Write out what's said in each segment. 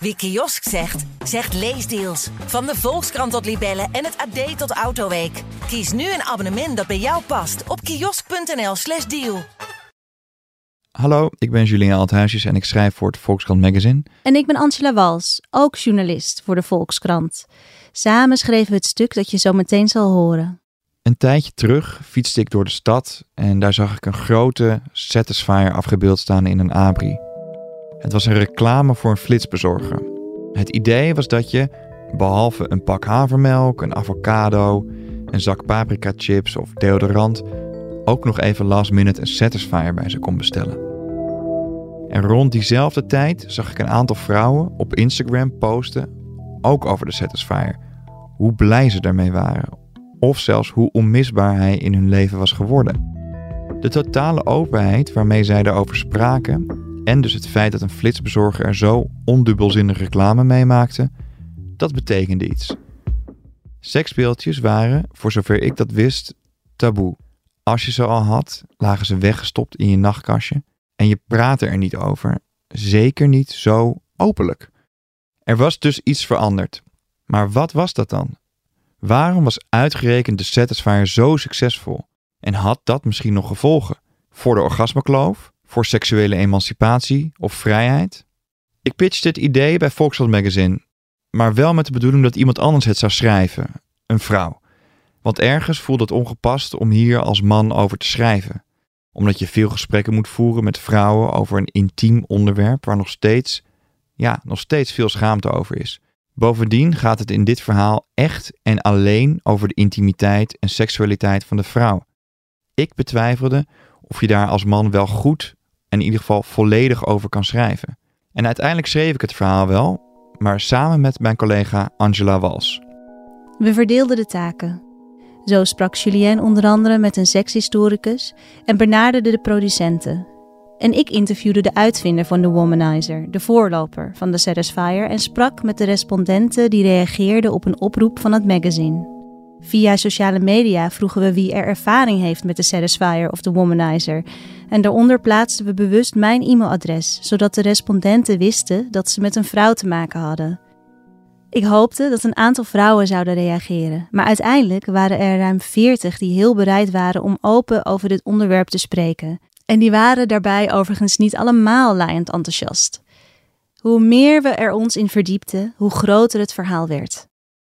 Wie kiosk zegt, zegt leesdeals. Van de Volkskrant tot Libellen en het AD tot Autoweek. Kies nu een abonnement dat bij jou past op kiosk.nl/slash deal. Hallo, ik ben Julien Althuisjes en ik schrijf voor het Volkskrant Magazine. En ik ben Angela Wals, ook journalist voor de Volkskrant. Samen schreven we het stuk dat je zo meteen zal horen. Een tijdje terug fietste ik door de stad en daar zag ik een grote Satisfyer afgebeeld staan in een abri. Het was een reclame voor een flitsbezorger. Het idee was dat je, behalve een pak havermelk, een avocado, een zak paprika chips of deodorant, ook nog even last minute een Satisfyer bij ze kon bestellen. En rond diezelfde tijd zag ik een aantal vrouwen op Instagram posten, ook over de Satisfyer, hoe blij ze daarmee waren, of zelfs hoe onmisbaar hij in hun leven was geworden. De totale openheid waarmee zij daarover spraken en dus het feit dat een flitsbezorger er zo ondubbelzinnige reclame mee maakte, dat betekende iets. Seksbeeldjes waren, voor zover ik dat wist, taboe. Als je ze al had, lagen ze weggestopt in je nachtkastje en je praatte er niet over. Zeker niet zo openlijk. Er was dus iets veranderd. Maar wat was dat dan? Waarom was uitgerekend de Satisfyer zo succesvol? En had dat misschien nog gevolgen? Voor de orgasmekloof? Voor seksuele emancipatie of vrijheid? Ik pitchte dit idee bij Volkswagen Magazine, maar wel met de bedoeling dat iemand anders het zou schrijven, een vrouw. Want ergens voelde het ongepast om hier als man over te schrijven, omdat je veel gesprekken moet voeren met vrouwen over een intiem onderwerp waar nog steeds, ja, nog steeds veel schaamte over is. Bovendien gaat het in dit verhaal echt en alleen over de intimiteit en seksualiteit van de vrouw. Ik betwijfelde of je daar als man wel goed en in ieder geval volledig over kan schrijven. En uiteindelijk schreef ik het verhaal wel, maar samen met mijn collega Angela Wals. We verdeelden de taken. Zo sprak Julien onder andere met een sekshistoricus en benaderde de producenten. En ik interviewde de uitvinder van de Womanizer, de voorloper van de Satisfier, en sprak met de respondenten die reageerden op een oproep van het magazine. Via sociale media vroegen we wie er ervaring heeft met de Satisfier of de Womanizer. En daaronder plaatsten we bewust mijn e-mailadres, zodat de respondenten wisten dat ze met een vrouw te maken hadden. Ik hoopte dat een aantal vrouwen zouden reageren, maar uiteindelijk waren er ruim 40 die heel bereid waren om open over dit onderwerp te spreken. En die waren daarbij overigens niet allemaal laaiend enthousiast. Hoe meer we er ons in verdiepten, hoe groter het verhaal werd.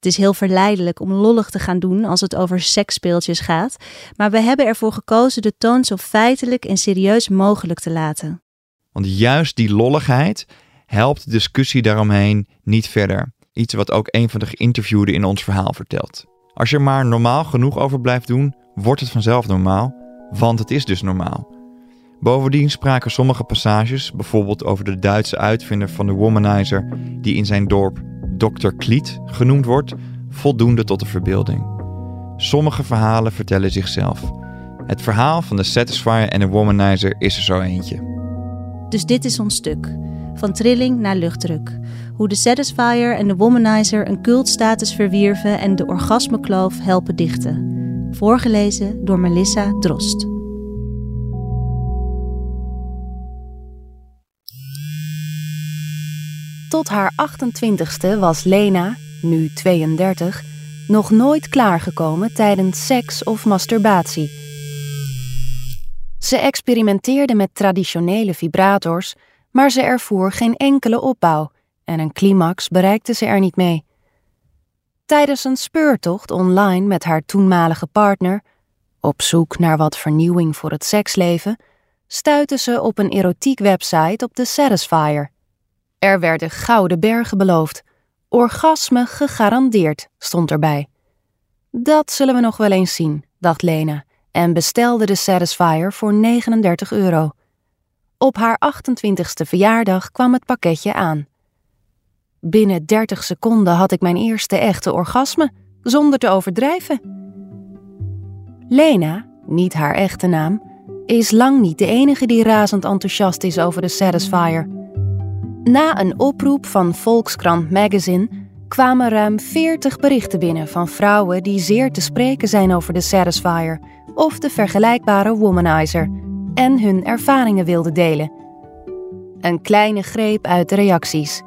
Het is heel verleidelijk om lollig te gaan doen als het over seksspeeltjes gaat, maar we hebben ervoor gekozen de toon zo feitelijk en serieus mogelijk te laten. Want juist die lolligheid helpt de discussie daaromheen niet verder. Iets wat ook een van de geïnterviewden in ons verhaal vertelt. Als je er maar normaal genoeg over blijft doen, wordt het vanzelf normaal, want het is dus normaal. Bovendien spraken sommige passages, bijvoorbeeld over de Duitse uitvinder van de womanizer, die in zijn dorp Dr. Kliet genoemd wordt, voldoende tot de verbeelding. Sommige verhalen vertellen zichzelf. Het verhaal van de Satisfier en de Womanizer is er zo eentje. Dus dit is ons stuk. Van trilling naar luchtdruk. Hoe de Satisfier en de Womanizer een cultstatus verwierven en de orgasmekloof helpen dichten. Voorgelezen door Melissa Drost. Tot haar 28ste was Lena, nu 32, nog nooit klaargekomen tijdens seks of masturbatie. Ze experimenteerde met traditionele vibrators, maar ze ervoer geen enkele opbouw en een climax bereikte ze er niet mee. Tijdens een speurtocht online met haar toenmalige partner, op zoek naar wat vernieuwing voor het seksleven, stuitte ze op een erotiek website op de Satisfier er werden gouden bergen beloofd. Orgasme gegarandeerd, stond erbij. Dat zullen we nog wel eens zien, dacht Lena en bestelde de Satisfier voor 39 euro. Op haar 28ste verjaardag kwam het pakketje aan. Binnen 30 seconden had ik mijn eerste echte orgasme, zonder te overdrijven. Lena, niet haar echte naam, is lang niet de enige die razend enthousiast is over de Satisfier. Na een oproep van Volkskrant Magazine kwamen ruim 40 berichten binnen van vrouwen die zeer te spreken zijn over de Satisfier of de vergelijkbare Womanizer en hun ervaringen wilden delen. Een kleine greep uit de reacties.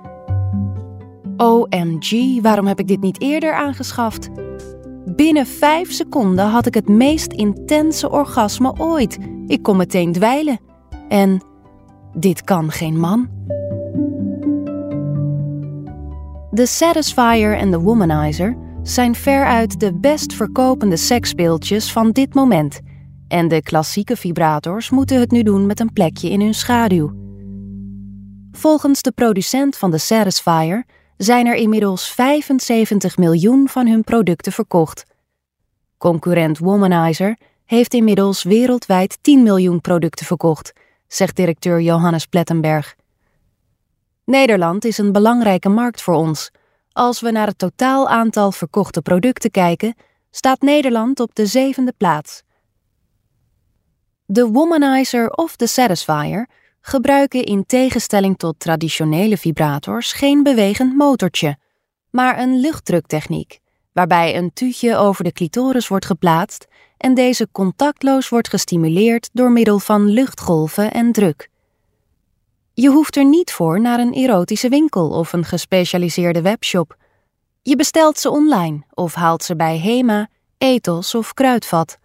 OMG, waarom heb ik dit niet eerder aangeschaft? Binnen vijf seconden had ik het meest intense orgasme ooit. Ik kon meteen dweilen. En dit kan geen man. De Satisfier en de Womanizer zijn veruit de best verkopende seksspeeltjes van dit moment. En de klassieke vibrators moeten het nu doen met een plekje in hun schaduw. Volgens de producent van de Satisfier zijn er inmiddels 75 miljoen van hun producten verkocht. Concurrent Womanizer heeft inmiddels wereldwijd 10 miljoen producten verkocht, zegt directeur Johannes Plettenberg. Nederland is een belangrijke markt voor ons. Als we naar het totaal aantal verkochte producten kijken, staat Nederland op de zevende plaats. De Womanizer of de Satisfier gebruiken in tegenstelling tot traditionele vibrators geen bewegend motortje, maar een luchtdruktechniek, waarbij een tuutje over de clitoris wordt geplaatst en deze contactloos wordt gestimuleerd door middel van luchtgolven en druk. Je hoeft er niet voor naar een erotische winkel of een gespecialiseerde webshop. Je bestelt ze online of haalt ze bij Hema, Ethos of Kruidvat.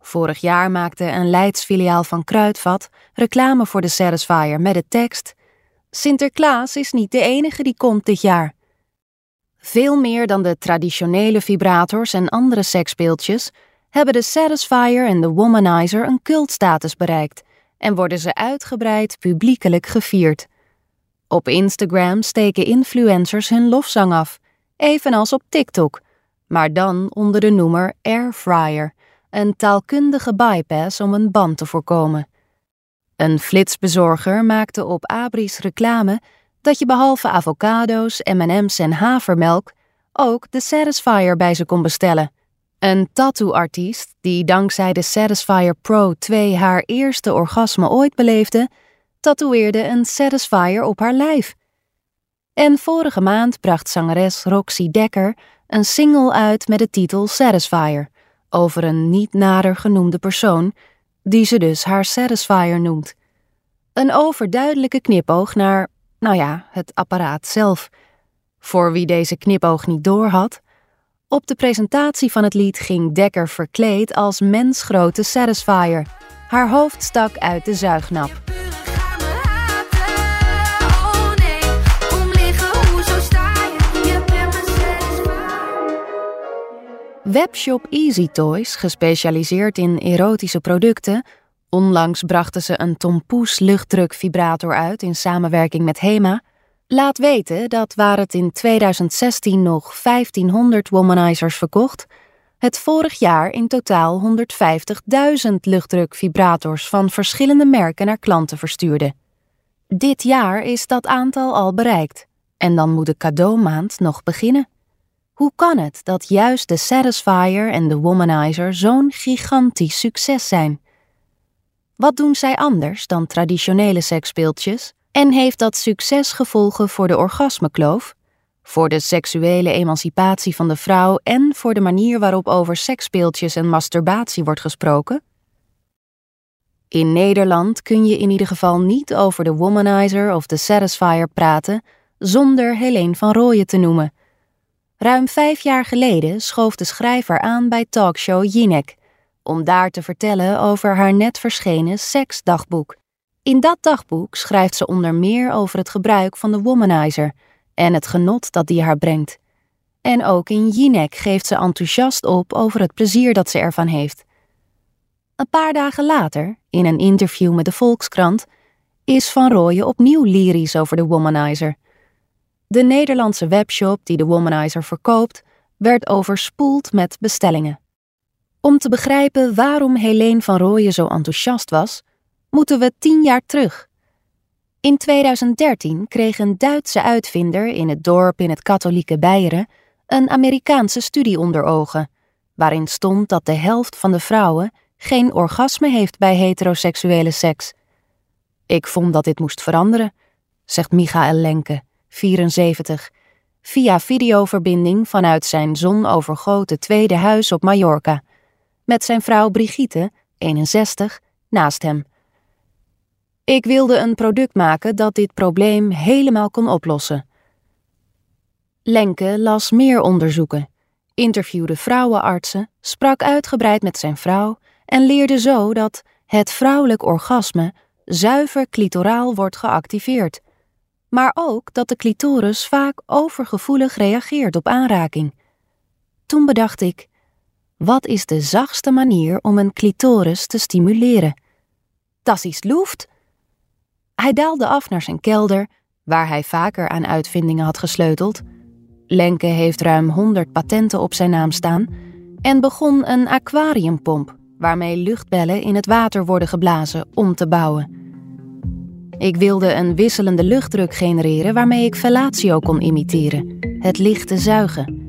Vorig jaar maakte een Leidsfiliaal van Kruidvat reclame voor de Satisfier met de tekst: Sinterklaas is niet de enige die komt dit jaar. Veel meer dan de traditionele vibrators en andere seksspeeltjes hebben de Satisfier en de Womanizer een cultstatus bereikt en worden ze uitgebreid publiekelijk gevierd. Op Instagram steken influencers hun lofzang af, evenals op TikTok, maar dan onder de noemer Airfryer, een taalkundige bypass om een band te voorkomen. Een flitsbezorger maakte op Abris reclame dat je behalve avocado's, M&M's en havermelk ook de Satisfier bij ze kon bestellen. Een tattooartiest die dankzij de Satisfier Pro 2 haar eerste orgasme ooit beleefde, tatoeëerde een Satisfier op haar lijf. En vorige maand bracht zangeres Roxy Dekker een single uit met de titel Satisfier over een niet nader genoemde persoon, die ze dus haar Satisfier noemt. Een overduidelijke knipoog naar, nou ja, het apparaat zelf. Voor wie deze knipoog niet doorhad, op de presentatie van het lied ging Dekker verkleed als mensgrote Satisfier. Haar hoofd stak uit de zuignap. Webshop Easy Toys, gespecialiseerd in erotische producten, onlangs brachten ze een Tompoes luchtdrukvibrator uit in samenwerking met Hema, laat weten dat waar het in 2016 nog 1500 womanizers verkocht, het vorig jaar in totaal 150.000 luchtdrukvibrators van verschillende merken naar klanten verstuurde. Dit jaar is dat aantal al bereikt en dan moet de cadeaumaand nog beginnen. Hoe kan het dat juist de Satisfier en de Womanizer zo'n gigantisch succes zijn? Wat doen zij anders dan traditionele seksspeeltjes? En heeft dat succes gevolgen voor de orgasmekloof, voor de seksuele emancipatie van de vrouw en voor de manier waarop over seksspeeltjes en masturbatie wordt gesproken? In Nederland kun je in ieder geval niet over de Womanizer of de Satisfier praten zonder Helene van Rooyen te noemen Ruim vijf jaar geleden schoof de schrijver aan bij talkshow Jinek, om daar te vertellen over haar net verschenen seksdagboek. In dat dagboek schrijft ze onder meer over het gebruik van de womanizer en het genot dat die haar brengt. En ook in Jinek geeft ze enthousiast op over het plezier dat ze ervan heeft. Een paar dagen later, in een interview met de Volkskrant, is Van Rooyen opnieuw lyrisch over de womanizer. De Nederlandse webshop die de Womanizer verkoopt, werd overspoeld met bestellingen. Om te begrijpen waarom Helene van Rooyen zo enthousiast was, moeten we tien jaar terug. In 2013 kreeg een Duitse uitvinder in het dorp in het katholieke Beieren een Amerikaanse studie onder ogen, waarin stond dat de helft van de vrouwen geen orgasme heeft bij heteroseksuele seks. Ik vond dat dit moest veranderen, zegt Michael Lenke 74, via videoverbinding vanuit zijn zonovergoten tweede huis op Mallorca, met zijn vrouw Brigitte, 61, naast hem. Ik wilde een product maken dat dit probleem helemaal kon oplossen. Lenke las meer onderzoeken, interviewde vrouwenartsen, sprak uitgebreid met zijn vrouw en leerde zo dat het vrouwelijk orgasme zuiver clitoraal wordt geactiveerd, maar ook dat de clitoris vaak overgevoelig reageert op aanraking. Toen bedacht ik: wat is de zachtste manier om een clitoris te stimuleren? Das is Luft. Hij daalde af naar zijn kelder, waar hij vaker aan uitvindingen had gesleuteld. Lenke heeft ruim 100 patenten op zijn naam staan en begon een aquariumpomp waarmee luchtbellen in het water worden geblazen om te bouwen. Ik wilde een wisselende luchtdruk genereren waarmee ik fellatio kon imiteren, het lichte zuigen.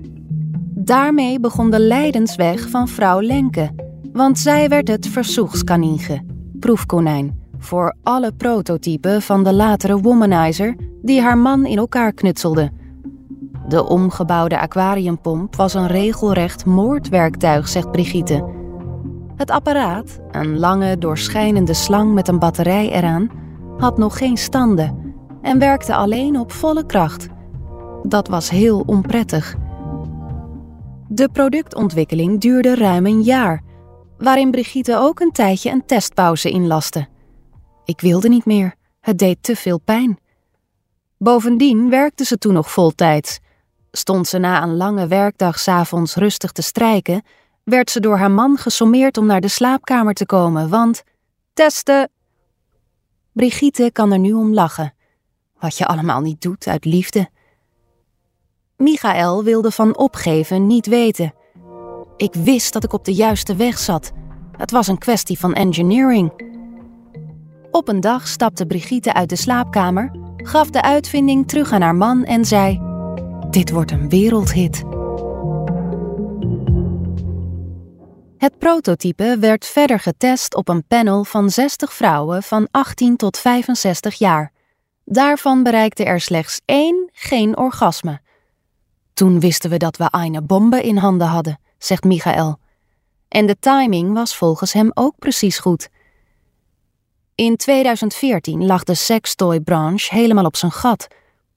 Daarmee begon de lijdensweg van vrouw Lenke, want zij werd het verzoegskaniege, proefkonijn, voor alle prototypen van de latere womanizer die haar man in elkaar knutselde. De omgebouwde aquariumpomp was een regelrecht moordwerktuig, zegt Brigitte. Het apparaat, een lange doorschijnende slang met een batterij eraan, had nog geen standen en werkte alleen op volle kracht. Dat was heel onprettig. De productontwikkeling duurde ruim een jaar, waarin Brigitte ook een tijdje een testpauze inlaste. Ik wilde niet meer, het deed te veel pijn. Bovendien werkte ze toen nog voltijds. Stond ze na een lange werkdag s'avonds rustig te strijken, werd ze door haar man gesommeerd om naar de slaapkamer te komen, want testen. Brigitte kan er nu om lachen. Wat je allemaal niet doet uit liefde. Michael wilde van opgeven niet weten. Ik wist dat ik op de juiste weg zat. Het was een kwestie van engineering. Op een dag stapte Brigitte uit de slaapkamer, gaf de uitvinding terug aan haar man en zei: Dit wordt een wereldhit. Het prototype werd verder getest op een panel van 60 vrouwen van 18 tot 65 jaar. Daarvan bereikte er slechts één geen orgasme. Toen wisten we dat we eine bombe in handen hadden, zegt Michael. En de timing was volgens hem ook precies goed. In 2014 lag de sextoy-branche helemaal op zijn gat.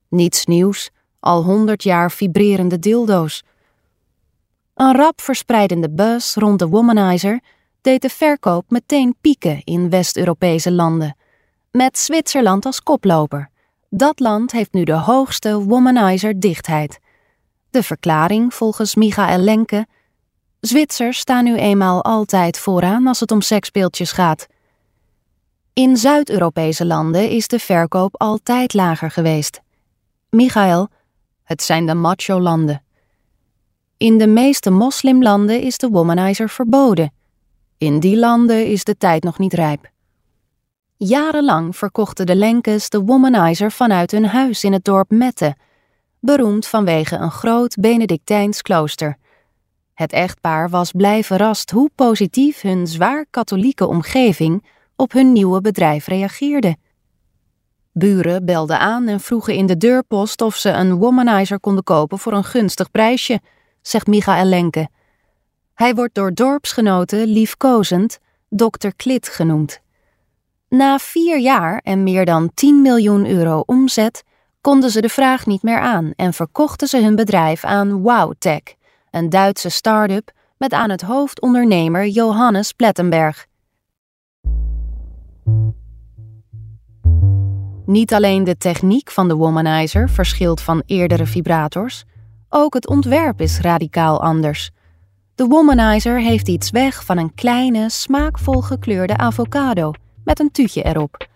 Niets nieuws, al honderd jaar vibrerende dildo's. Een rap verspreidende buzz rond de womanizer deed de verkoop meteen pieken in West-Europese landen. Met Zwitserland als koploper. Dat land heeft nu de hoogste womanizer-dichtheid. De verklaring volgens Michael Lenke. Zwitsers staan nu eenmaal altijd vooraan als het om sekspeeltjes gaat. In Zuid-Europese landen is de verkoop altijd lager geweest. Michael, het zijn de macho-landen. In de meeste moslimlanden is de womanizer verboden. In die landen is de tijd nog niet rijp. Jarenlang verkochten de Lenkes de womanizer vanuit hun huis in het dorp Mette, beroemd vanwege een groot Benedictijns klooster. Het echtpaar was blij verrast hoe positief hun zwaar katholieke omgeving op hun nieuwe bedrijf reageerde. Buren belden aan en vroegen in de deurpost of ze een womanizer konden kopen voor een gunstig prijsje zegt Michael Lenke. Hij wordt door dorpsgenoten liefkozend Dr. Klit genoemd. Na vier jaar en meer dan 10 miljoen euro omzet konden ze de vraag niet meer aan en verkochten ze hun bedrijf aan WowTech, een Duitse start-up met aan het hoofd ondernemer Johannes Plettenberg. Niet alleen de techniek van de womanizer verschilt van eerdere vibrators, ook het ontwerp is radicaal anders. De womanizer heeft iets weg van een kleine, smaakvol gekleurde avocado met een tuutje erop.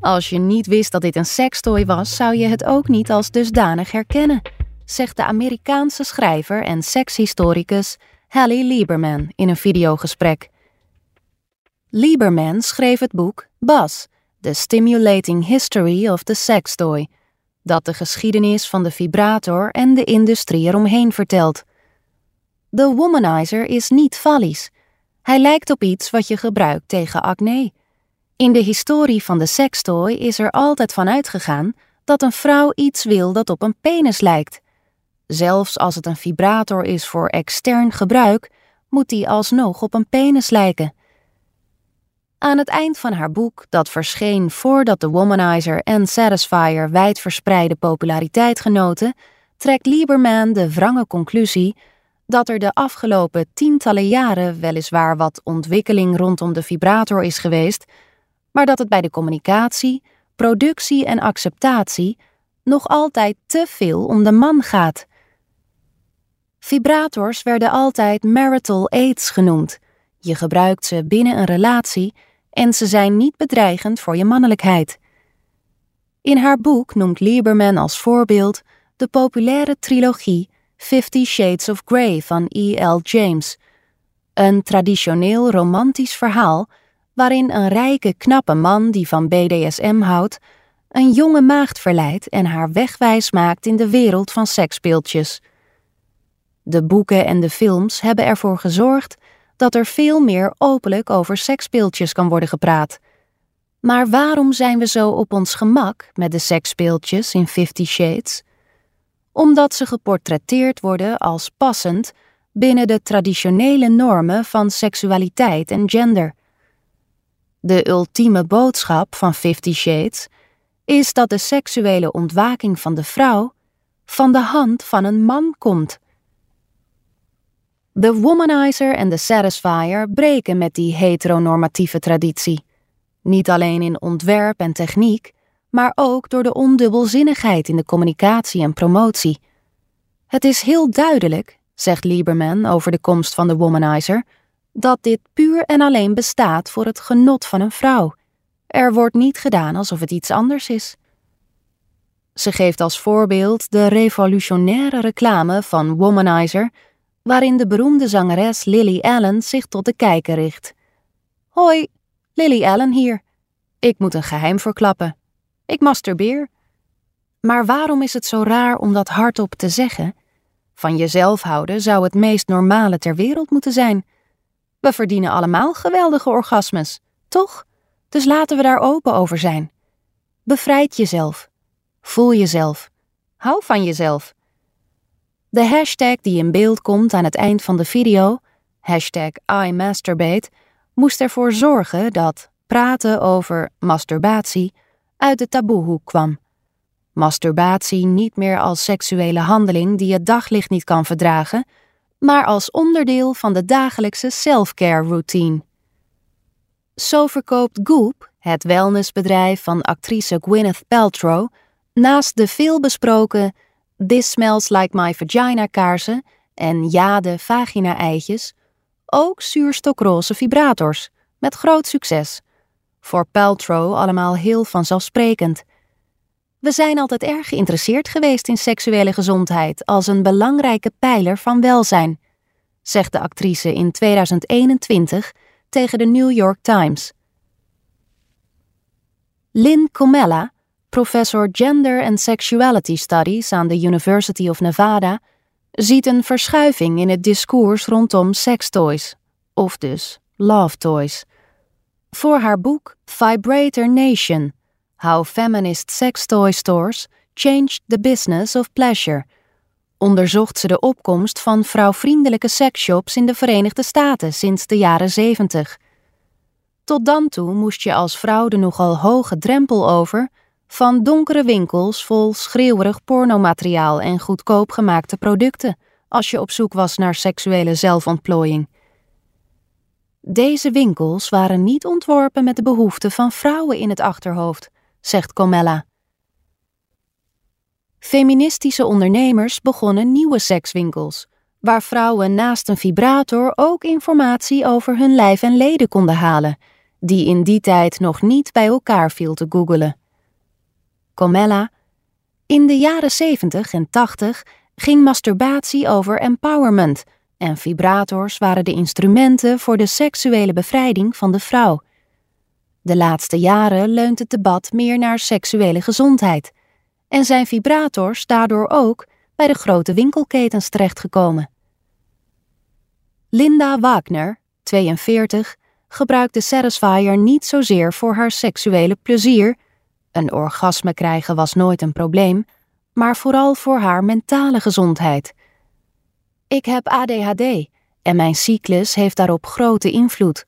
Als je niet wist dat dit een sextoy was, zou je het ook niet als dusdanig herkennen, zegt de Amerikaanse schrijver en sekshistoricus Hallie Lieberman in een videogesprek. Lieberman schreef het boek Buzz, The Stimulating History of the Sex Toy, dat de geschiedenis van de vibrator en de industrie eromheen vertelt. De womanizer is niet fallies. Hij lijkt op iets wat je gebruikt tegen acne. In de historie van de sextoy is er altijd van uitgegaan dat een vrouw iets wil dat op een penis lijkt. Zelfs als het een vibrator is voor extern gebruik, moet die alsnog op een penis lijken. Aan het eind van haar boek, dat verscheen voordat de Womanizer en Satisfier wijdverspreide populariteit genoten, trekt Lieberman de wrange conclusie dat er de afgelopen tientallen jaren weliswaar wat ontwikkeling rondom de vibrator is geweest, maar dat het bij de communicatie, productie en acceptatie nog altijd te veel om de man gaat. Vibrators werden altijd marital aids genoemd. Je gebruikt ze binnen een relatie en ze zijn niet bedreigend voor je mannelijkheid. In haar boek noemt Lieberman als voorbeeld de populaire trilogie Fifty Shades of Grey van E.L. James, een traditioneel romantisch verhaal waarin een rijke, knappe man die van BDSM houdt, een jonge maagd verleidt en haar wegwijs maakt in de wereld van seksspeeltjes. De boeken en de films hebben ervoor gezorgd dat er veel meer openlijk over seksspeeltjes kan worden gepraat. Maar waarom zijn we zo op ons gemak met de seksspeeltjes in Fifty Shades? Omdat ze geportretteerd worden als passend binnen de traditionele normen van seksualiteit en gender. De ultieme boodschap van Fifty Shades is dat de seksuele ontwaking van de vrouw van de hand van een man komt. De womanizer en de satisfier breken met die heteronormatieve traditie. Niet alleen in ontwerp en techniek, maar ook door de ondubbelzinnigheid in de communicatie en promotie. Het is heel duidelijk, zegt Lieberman over de komst van de womanizer, dat dit puur en alleen bestaat voor het genot van een vrouw. Er wordt niet gedaan alsof het iets anders is. Ze geeft als voorbeeld de revolutionaire reclame van Womanizer, waarin de beroemde zangeres Lily Allen zich tot de kijker richt. Hoi, Lily Allen hier. Ik moet een geheim verklappen. Ik masturbeer. Maar waarom is het zo raar om dat hardop te zeggen? Van jezelf houden zou het meest normale ter wereld moeten zijn. We verdienen allemaal geweldige orgasmes, toch? Dus laten we daar open over zijn. Bevrijd jezelf. Voel jezelf. Hou van jezelf. De hashtag die in beeld komt aan het eind van de video, hashtag iMasturbate, moest ervoor zorgen dat praten over masturbatie uit de taboehoek kwam. Masturbatie niet meer als seksuele handeling die het daglicht niet kan verdragen, maar als onderdeel van de dagelijkse self-care routine. Zo verkoopt Goop, het wellnessbedrijf van actrice Gwyneth Paltrow, naast de veelbesproken This Smells Like My Vagina kaarsen en Jade vagina-eitjes ook zuurstokroze vibrators, met groot succes. Voor Paltrow allemaal heel vanzelfsprekend. We zijn altijd erg geïnteresseerd geweest in seksuele gezondheid als een belangrijke pijler van welzijn, zegt de actrice in 2021 tegen de New York Times. Lynn Comella, professor Gender and Sexuality Studies aan de University of Nevada, ziet een verschuiving in het discours rondom sextoys, of dus love toys. Voor haar boek Vibrator Nation: How Feminist Sex Toy Stores Changed the Business of Pleasure onderzocht ze de opkomst van vrouwvriendelijke sexshops in de Verenigde Staten sinds de jaren 70. Tot dan toe moest je als vrouw de nogal hoge drempel over van donkere winkels vol schreeuwerig pornomateriaal en goedkoop gemaakte producten als je op zoek was naar seksuele zelfontplooiing. Deze winkels waren niet ontworpen met de behoeften van vrouwen in het achterhoofd, zegt Comella. Feministische ondernemers begonnen nieuwe sekswinkels, waar vrouwen naast een vibrator ook informatie over hun lijf en leden konden halen, die in die tijd nog niet bij elkaar viel te googelen. Comella. In de jaren 70 en 80 ging masturbatie over empowerment en vibrators waren de instrumenten voor de seksuele bevrijding van de vrouw. De laatste jaren leunt het debat meer naar seksuele gezondheid en zijn vibrators daardoor ook bij de grote winkelketens terechtgekomen. Linda Wagner, 42, gebruikt de Satisfier niet zozeer voor haar seksuele plezier, een orgasme krijgen was nooit een probleem, maar vooral voor haar mentale gezondheid. Ik heb ADHD en mijn cyclus heeft daarop grote invloed.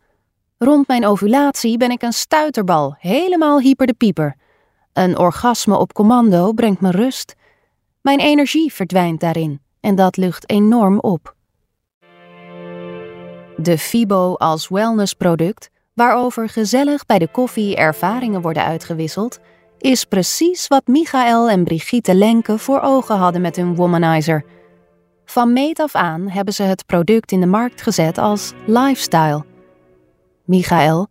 Rond mijn ovulatie ben ik een stuiterbal, helemaal hyper de pieper. Een orgasme op commando brengt me rust. Mijn energie verdwijnt daarin en dat lucht enorm op. De Fibo als wellnessproduct, waarover gezellig bij de koffie ervaringen worden uitgewisseld, is precies wat Michael en Brigitte Lenke voor ogen hadden met hun womanizer. Van meet af aan hebben ze het product in de markt gezet als lifestyle. Michael,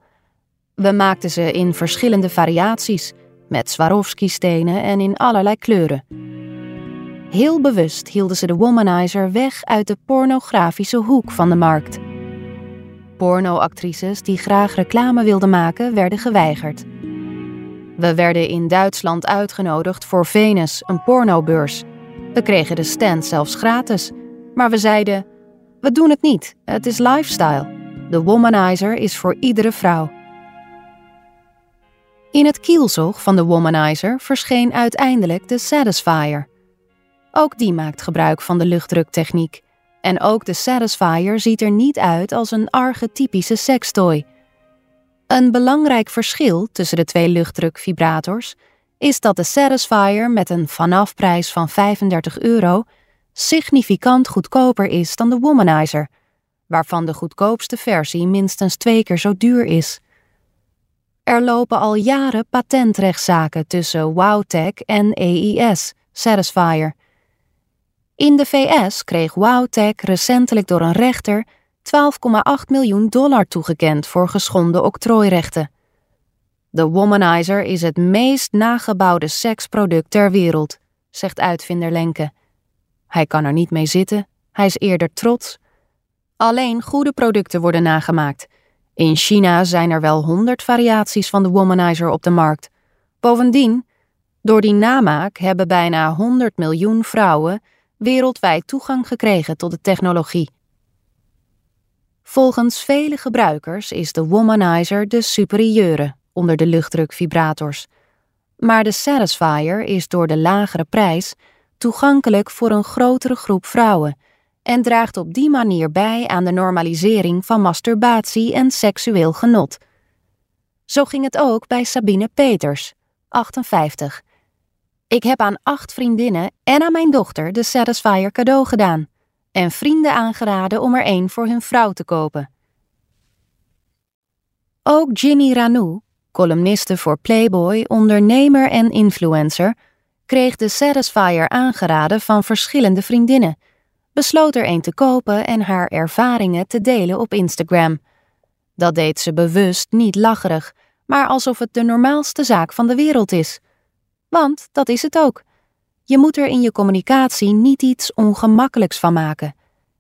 we maakten ze in verschillende variaties, met Swarovski-stenen en in allerlei kleuren. Heel bewust hielden ze de womanizer weg uit de pornografische hoek van de markt. Pornoactrices die graag reclame wilden maken, werden geweigerd. We werden in Duitsland uitgenodigd voor Venus, een pornobeurs. We kregen de stand zelfs gratis. Maar we zeiden: We doen het niet, het is lifestyle. De womanizer is voor iedere vrouw. In het kielzog van de womanizer verscheen uiteindelijk de Satisfier. Ook die maakt gebruik van de luchtdruktechniek. En ook de Satisfier ziet er niet uit als een archetypische sextoy. Een belangrijk verschil tussen de twee luchtdrukvibrators is dat de Satisfier met een vanafprijs van 35 euro significant goedkoper is dan de Womanizer, waarvan de goedkoopste versie minstens twee keer zo duur is. Er lopen al jaren patentrechtszaken tussen WowTech en AES, Satisfier. In de VS kreeg WowTech recentelijk door een rechter 12,8 miljoen dollar toegekend voor geschonden octrooirechten. De Womanizer is het meest nagebouwde seksproduct ter wereld, zegt uitvinder Lenke. Hij kan er niet mee zitten, hij is eerder trots. Alleen goede producten worden nagemaakt. In China zijn er wel honderd variaties van de Womanizer op de markt. Bovendien, door die namaak hebben bijna 100 miljoen vrouwen wereldwijd toegang gekregen tot de technologie. Volgens vele gebruikers is de Womanizer de superieure onder de luchtdrukvibrators. Maar de Satisfier is door de lagere prijs toegankelijk voor een grotere groep vrouwen en draagt op die manier bij aan de normalisering van masturbatie en seksueel genot. Zo ging het ook bij Sabine Peters, 58. Ik heb aan acht vriendinnen en aan mijn dochter de Satisfier cadeau gedaan en vrienden aangeraden om er één voor hun vrouw te kopen. Ook Ginny Ranou, columniste voor Playboy, ondernemer en influencer, kreeg de Satisfier aangeraden van verschillende vriendinnen, besloot er een te kopen en haar ervaringen te delen op Instagram. Dat deed ze bewust niet lacherig, maar alsof het de normaalste zaak van de wereld is. Want dat is het ook. Je moet er in je communicatie niet iets ongemakkelijks van maken.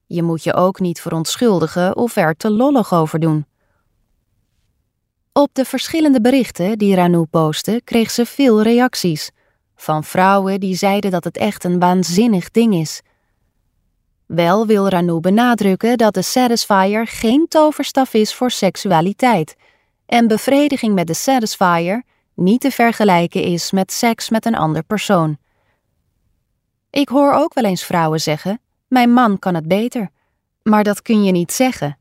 Je moet je ook niet verontschuldigen of er te lollig over doen. Op de verschillende berichten die Ranou postte, kreeg ze veel reacties. Van vrouwen die zeiden dat het echt een waanzinnig ding is. Wel wil Ranou benadrukken dat de Satisfier geen toverstaf is voor seksualiteit en bevrediging met de Satisfier niet te vergelijken is met seks met een ander persoon. Ik hoor ook wel eens vrouwen zeggen: Mijn man kan het beter. Maar dat kun je niet zeggen.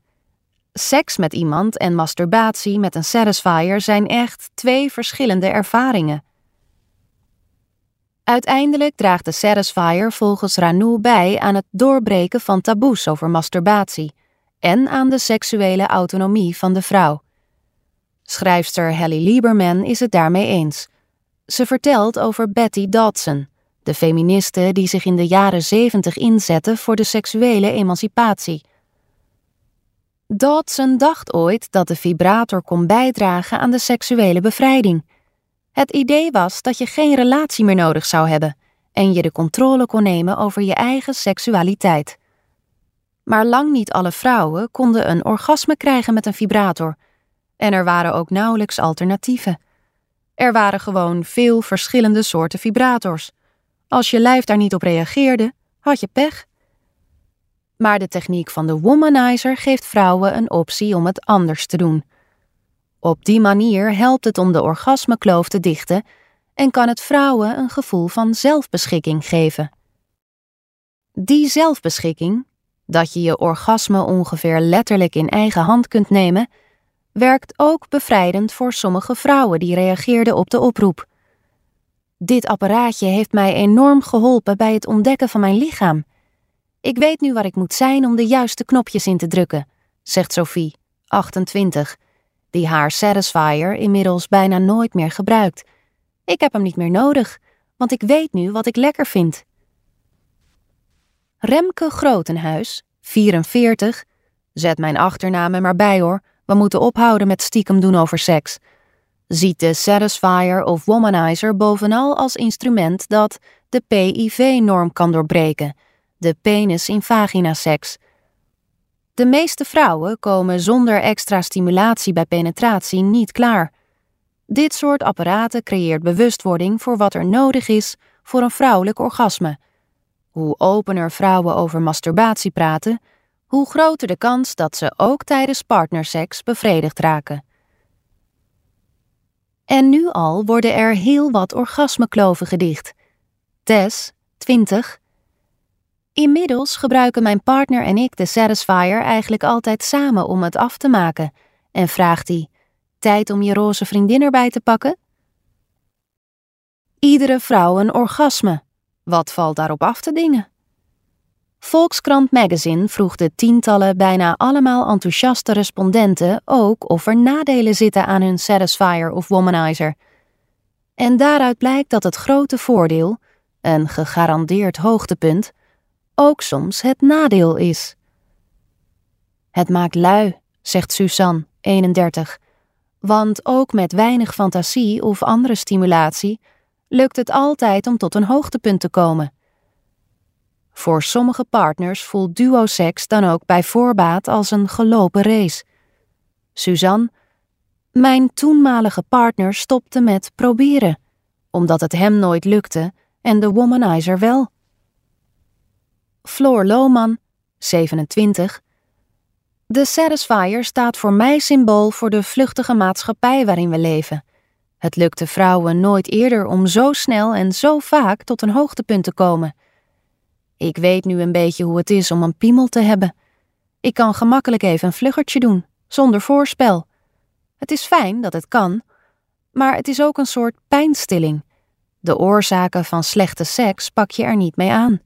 Seks met iemand en masturbatie met een satisfier zijn echt twee verschillende ervaringen. Uiteindelijk draagt de satisfier volgens Ranou bij aan het doorbreken van taboes over masturbatie en aan de seksuele autonomie van de vrouw. Schrijfster Hallie Lieberman is het daarmee eens. Ze vertelt over Betty Dodson, de feministe die zich in de jaren zeventig inzette voor de seksuele emancipatie. Dodson dacht ooit dat de vibrator kon bijdragen aan de seksuele bevrijding. Het idee was dat je geen relatie meer nodig zou hebben en je de controle kon nemen over je eigen seksualiteit. Maar lang niet alle vrouwen konden een orgasme krijgen met een vibrator en er waren ook nauwelijks alternatieven. Er waren gewoon veel verschillende soorten vibrators. Als je lijf daar niet op reageerde, had je pech. Maar de techniek van de womanizer geeft vrouwen een optie om het anders te doen. Op die manier helpt het om de orgasmekloof te dichten en kan het vrouwen een gevoel van zelfbeschikking geven. Die zelfbeschikking, dat je je orgasme ongeveer letterlijk in eigen hand kunt nemen, werkt ook bevrijdend voor sommige vrouwen die reageerden op de oproep. Dit apparaatje heeft mij enorm geholpen bij het ontdekken van mijn lichaam. Ik weet nu waar ik moet zijn om de juiste knopjes in te drukken, zegt Sophie, 28, die haar Satisfier inmiddels bijna nooit meer gebruikt. Ik heb hem niet meer nodig, want ik weet nu wat ik lekker vind. Remke Grotenhuis, 44, zet mijn achternaam er maar bij hoor, we moeten ophouden met stiekem doen over seks. Ziet de Satisfier of Womanizer bovenal als instrument dat de PIV-norm kan doorbreken, de penis in vagina seks. De meeste vrouwen komen zonder extra stimulatie bij penetratie niet klaar. Dit soort apparaten creëert bewustwording voor wat er nodig is voor een vrouwelijk orgasme. Hoe opener vrouwen over masturbatie praten, hoe groter de kans dat ze ook tijdens partnerseks bevredigd raken. En nu al worden er heel wat orgasmekloven gedicht. Tess, 20. Inmiddels gebruiken mijn partner en ik de Satisfier eigenlijk altijd samen om het af te maken. En vraagt hij: Tijd om je roze vriendin erbij te pakken? Iedere vrouw een orgasme. Wat valt daarop af te dingen? Volkskrant Magazine vroeg de tientallen bijna allemaal enthousiaste respondenten ook of er nadelen zitten aan hun Satisfier of Womanizer. En daaruit blijkt dat het grote voordeel, een gegarandeerd hoogtepunt, ook soms het nadeel is. Het maakt lui, zegt Suzanne, 31, want ook met weinig fantasie of andere stimulatie lukt het altijd om tot een hoogtepunt te komen. Voor sommige partners voelt duoseks dan ook bij voorbaat als een gelopen race. Suzanne, mijn toenmalige partner stopte met proberen, omdat het hem nooit lukte en de womanizer wel. Floor Lohman, 27. De Satisfier staat voor mij symbool voor de vluchtige maatschappij waarin we leven. Het lukte vrouwen nooit eerder om zo snel en zo vaak tot een hoogtepunt te komen. Ik weet nu een beetje hoe het is om een piemel te hebben. Ik kan gemakkelijk even een vluggertje doen, zonder voorspel. Het is fijn dat het kan, maar het is ook een soort pijnstilling. De oorzaken van slechte seks pak je er niet mee aan.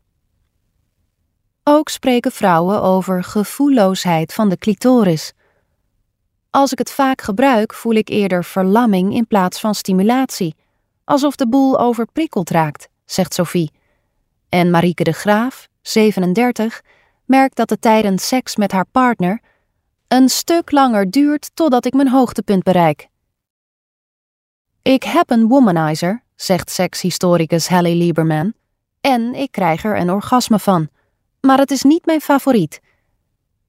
Ook spreken vrouwen over gevoelloosheid van de clitoris. Als ik het vaak gebruik, voel ik eerder verlamming in plaats van stimulatie, alsof de boel overprikkeld raakt, zegt Sophie. En Marieke de Graaf, 37, merkt dat het tijdens seks met haar partner een stuk langer duurt totdat ik mijn hoogtepunt bereik. Ik heb een womanizer, zegt sekshistoricus Hallie Lieberman, en ik krijg er een orgasme van maar het is niet mijn favoriet.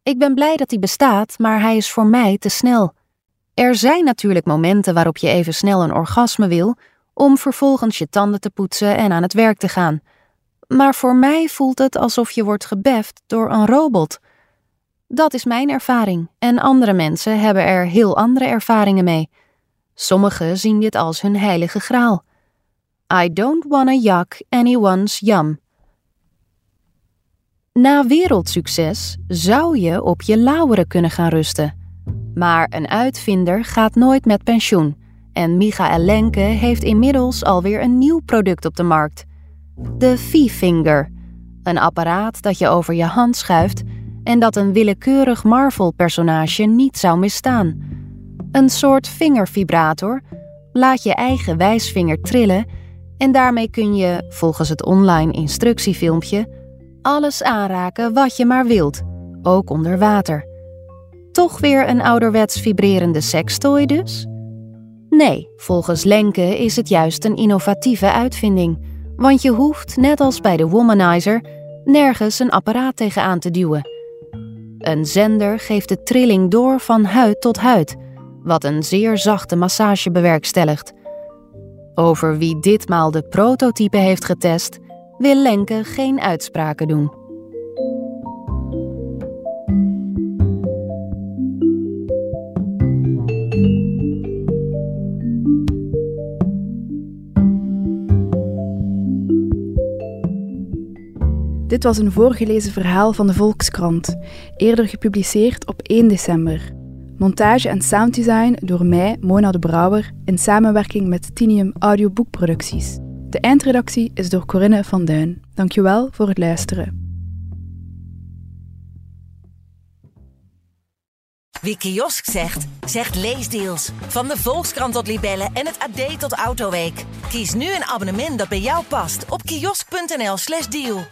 Ik ben blij dat hij bestaat, maar hij is voor mij te snel. Er zijn natuurlijk momenten waarop je even snel een orgasme wil, om vervolgens je tanden te poetsen en aan het werk te gaan. Maar voor mij voelt het alsof je wordt gebeft door een robot. Dat is mijn ervaring, en andere mensen hebben er heel andere ervaringen mee. Sommigen zien dit als hun heilige graal. I don't wanna yuck anyone's yum. Na wereldsucces zou je op je lauweren kunnen gaan rusten. Maar een uitvinder gaat nooit met pensioen. En Michael Lenke heeft inmiddels alweer een nieuw product op de markt. De V-Finger. Een apparaat dat je over je hand schuift en dat een willekeurig Marvel-personage niet zou misstaan. Een soort vingervibrator. Laat je eigen wijsvinger trillen en daarmee kun je, volgens het online instructiefilmpje, alles aanraken wat je maar wilt, ook onder water. Toch weer een ouderwets vibrerende sextoy dus? Nee, volgens Lenke is het juist een innovatieve uitvinding, want je hoeft, net als bij de Womanizer, nergens een apparaat tegenaan te duwen. Een zender geeft de trilling door van huid tot huid, wat een zeer zachte massage bewerkstelligt. Over wie ditmaal de prototype heeft getest, wil Lenke geen uitspraken doen. Dit was een voorgelezen verhaal van de Volkskrant, eerder gepubliceerd op 1 december. Montage en sounddesign door mij, Mona de Brouwer, in samenwerking met Tinium Audioboekproducties. De eindredactie is door Corinne van Duin. Dankjewel voor het luisteren. Wie kiosk zegt, zegt leesdeals. Van de Volkskrant tot Libellen en het AD tot Autoweek. Kies nu een abonnement dat bij jou past op kiosk.nl/slash deal.